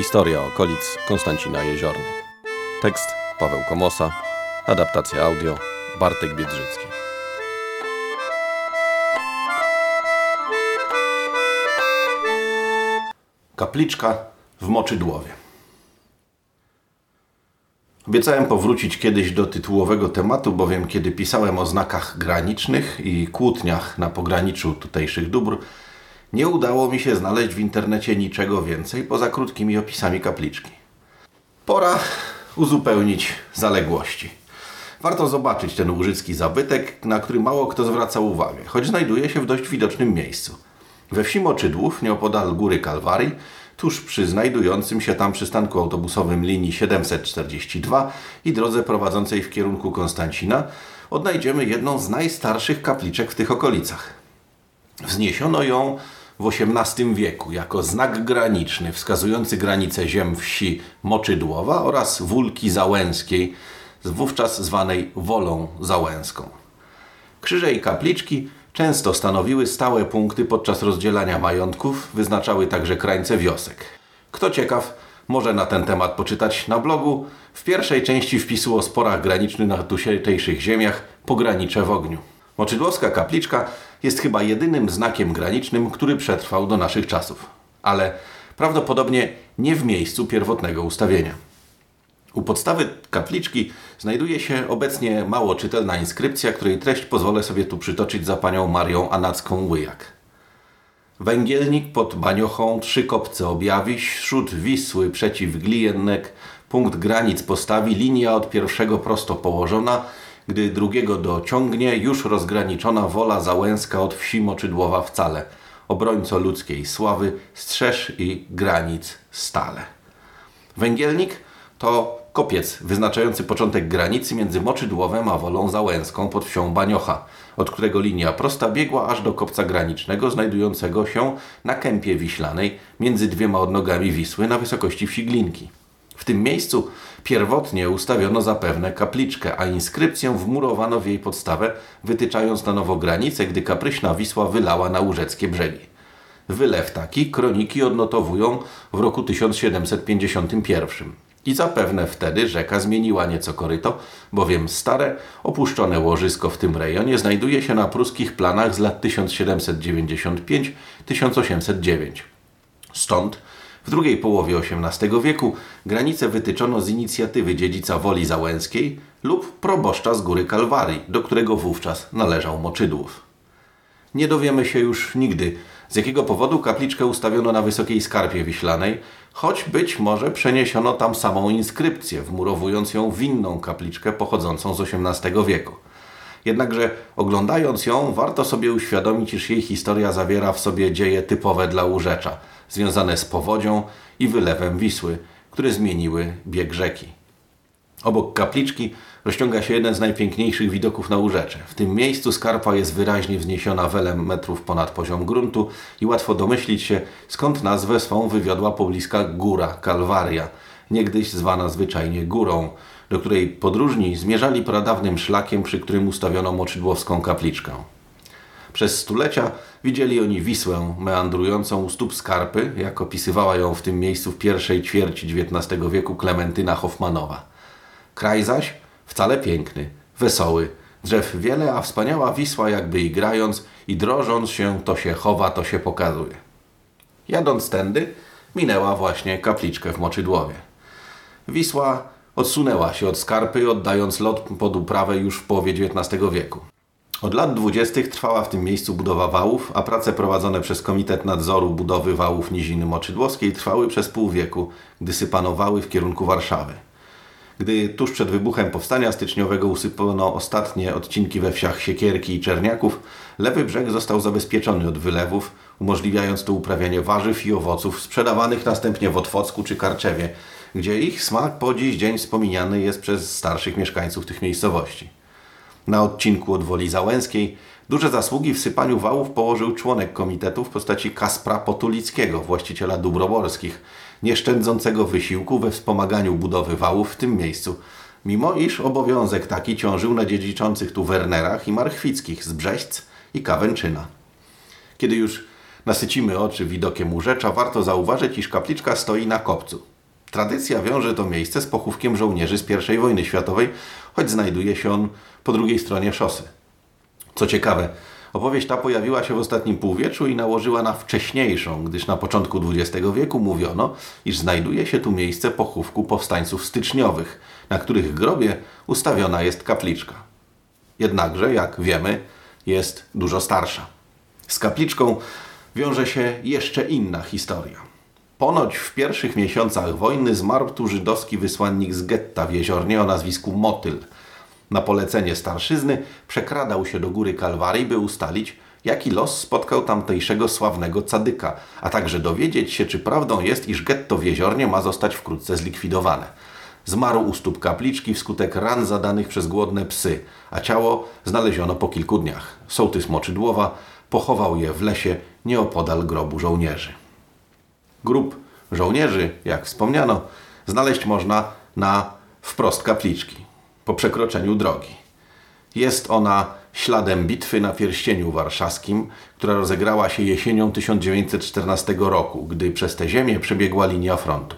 Historia okolic Konstancina Jeziorny. Tekst Paweł Komosa. Adaptacja audio Bartek Biedrzycki. Kapliczka w Moczydłowie. Obiecałem powrócić kiedyś do tytułowego tematu, bowiem kiedy pisałem o znakach granicznych i kłótniach na pograniczu tutejszych dóbr, nie udało mi się znaleźć w internecie niczego więcej poza krótkimi opisami kapliczki. Pora uzupełnić zaległości. Warto zobaczyć ten łużycki zabytek, na który mało kto zwraca uwagę, choć znajduje się w dość widocznym miejscu. We wsi Moczydłów, nieopodal Góry Kalwarii, tuż przy znajdującym się tam przystanku autobusowym linii 742 i drodze prowadzącej w kierunku Konstancina, odnajdziemy jedną z najstarszych kapliczek w tych okolicach. Wzniesiono ją w XVIII wieku jako znak graniczny wskazujący granice ziem wsi Moczydłowa oraz Wólki Załęskiej, wówczas zwanej Wolą Załęską. Krzyże i kapliczki często stanowiły stałe punkty podczas rozdzielania majątków, wyznaczały także krańce wiosek. Kto ciekaw, może na ten temat poczytać na blogu. W pierwszej części wpisu o sporach granicznych na tutejszych ziemiach Pogranicze w ogniu. Moczydłowska kapliczka jest chyba jedynym znakiem granicznym, który przetrwał do naszych czasów, ale prawdopodobnie nie w miejscu pierwotnego ustawienia. U podstawy kapliczki znajduje się obecnie mało czytelna inskrypcja, której treść pozwolę sobie tu przytoczyć za panią Marią Anacką Łyjak. Węgielnik pod Baniochą, trzy kopce objawi, śród Wisły przeciw Gliennek, punkt granic postawi, linia od pierwszego prosto położona, gdy drugiego dociągnie, już rozgraniczona wola załęska od wsi Moczydłowa wcale. Obrońco ludzkiej sławy, strzeż i granic stale. Węgielnik to kopiec wyznaczający początek granicy między Moczydłowem a Wolą Załęską pod wsią Baniocha, od którego linia prosta biegła aż do kopca granicznego znajdującego się na kępie wiślanej między dwiema odnogami Wisły na wysokości wsi Glinki. W tym miejscu pierwotnie ustawiono zapewne kapliczkę, a inskrypcję wmurowano w jej podstawę, wytyczając na nowo granicę, gdy kapryśna Wisła wylała na łużeckie brzegi. Wylew taki kroniki odnotowują w roku 1751. I zapewne wtedy rzeka zmieniła nieco koryto, bowiem stare, opuszczone łożysko w tym rejonie znajduje się na pruskich planach z lat 1795-1809. Stąd w drugiej połowie XVIII wieku granice wytyczono z inicjatywy dziedzica Woli Załęskiej lub proboszcza z Góry Kalwarii, do którego wówczas należał Moczydłów. Nie dowiemy się już nigdy, z jakiego powodu kapliczkę ustawiono na wysokiej skarpie wiślanej, choć być może przeniesiono tam samą inskrypcję, wmurowując ją w inną kapliczkę pochodzącą z XVIII wieku. Jednakże oglądając ją, warto sobie uświadomić, iż jej historia zawiera w sobie dzieje typowe dla Łóżecza, związane z powodzią i wylewem Wisły, które zmieniły bieg rzeki. Obok kapliczki rozciąga się jeden z najpiękniejszych widoków na Łóżecze. W tym miejscu skarpa jest wyraźnie wzniesiona wiele metrów ponad poziom gruntu i łatwo domyślić się, skąd nazwę swą wywiodła pobliska góra Kalwaria, niegdyś zwana zwyczajnie górą, do której podróżni zmierzali pradawnym szlakiem, przy którym ustawiono moczydłowską kapliczkę. Przez stulecia widzieli oni Wisłę meandrującą u stóp skarpy, jak opisywała ją w tym miejscu w pierwszej ćwierci XIX wieku Klementyna Hoffmanowa. Kraj zaś wcale piękny, wesoły, drzew wiele, a wspaniała Wisła jakby i grając i drążąc się to się chowa, to się pokazuje. Jadąc tędy, minęła właśnie kapliczkę w Moczydłowie. Wisła odsunęła się od skarpy, oddając lot pod uprawę już w połowie XIX wieku. Od lat dwudziestych trwała w tym miejscu budowa wałów, a prace prowadzone przez Komitet Nadzoru Budowy Wałów Niziny Moczydłowskiej trwały przez pół wieku, gdy sypano wały w kierunku Warszawy. Gdy tuż przed wybuchem powstania styczniowego usypano ostatnie odcinki we wsiach Siekierki i Czerniaków, lewy brzeg został zabezpieczony od wylewów, umożliwiając tu uprawianie warzyw i owoców sprzedawanych następnie w Otwocku czy Karczewie, gdzie ich smak po dziś dzień wspominany jest przez starszych mieszkańców tych miejscowości. Na odcinku od Woli Załęskiej duże zasługi w sypaniu wałów położył członek komitetu w postaci Kaspra Potulickiego, właściciela Dubroworskich, nie szczędzącego wysiłku we wspomaganiu budowy wałów w tym miejscu, mimo iż obowiązek taki ciążył na dziedziczących tu Wernerach i Marchwickich z Brzeźc i Kawęczyna. Kiedy już nasycimy oczy widokiem Łóżecza, warto zauważyć, iż kapliczka stoi na kopcu – Tradycja wiąże to miejsce z pochówkiem żołnierzy z I wojny światowej, choć znajduje się on po drugiej stronie szosy. Co ciekawe, opowieść ta pojawiła się w ostatnim półwieczu i nałożyła na wcześniejszą, gdyż na początku XX wieku mówiono, iż znajduje się tu miejsce pochówku powstańców styczniowych, na których grobie ustawiona jest kapliczka. Jednakże, jak wiemy, jest dużo starsza. Z kapliczką wiąże się jeszcze inna historia. Ponoć w pierwszych miesiącach wojny zmarł tu żydowski wysłannik z getta w jeziornie o nazwisku Motyl. Na polecenie starszyzny przekradał się do góry Kalwarii, by ustalić, jaki los spotkał tamtejszego sławnego cadyka, a także dowiedzieć się, czy prawdą jest, iż getto w jeziornie ma zostać wkrótce zlikwidowane. Zmarł u stóp kapliczki wskutek ran zadanych przez głodne psy, a ciało znaleziono po kilku dniach. Sołtys Moczydłowa pochował je w lesie nieopodal grobu żołnierzy. Grób żołnierzy, jak wspomniano, znaleźć można na wprost kapliczki, po przekroczeniu drogi. Jest ona śladem bitwy na Pierścieniu Warszawskim, która rozegrała się jesienią 1914 roku, gdy przez tę ziemię przebiegła linia frontu.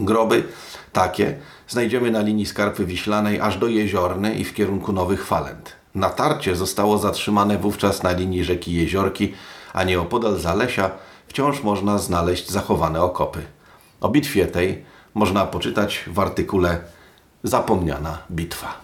Groby takie znajdziemy na linii Skarpy Wiślanej aż do Jeziorny i w kierunku Nowych Falent. Natarcie zostało zatrzymane wówczas na linii rzeki Jeziorki, a nieopodal Zalesia wciąż można znaleźć zachowane okopy. O bitwie tej można poczytać w artykule Zapomniana bitwa.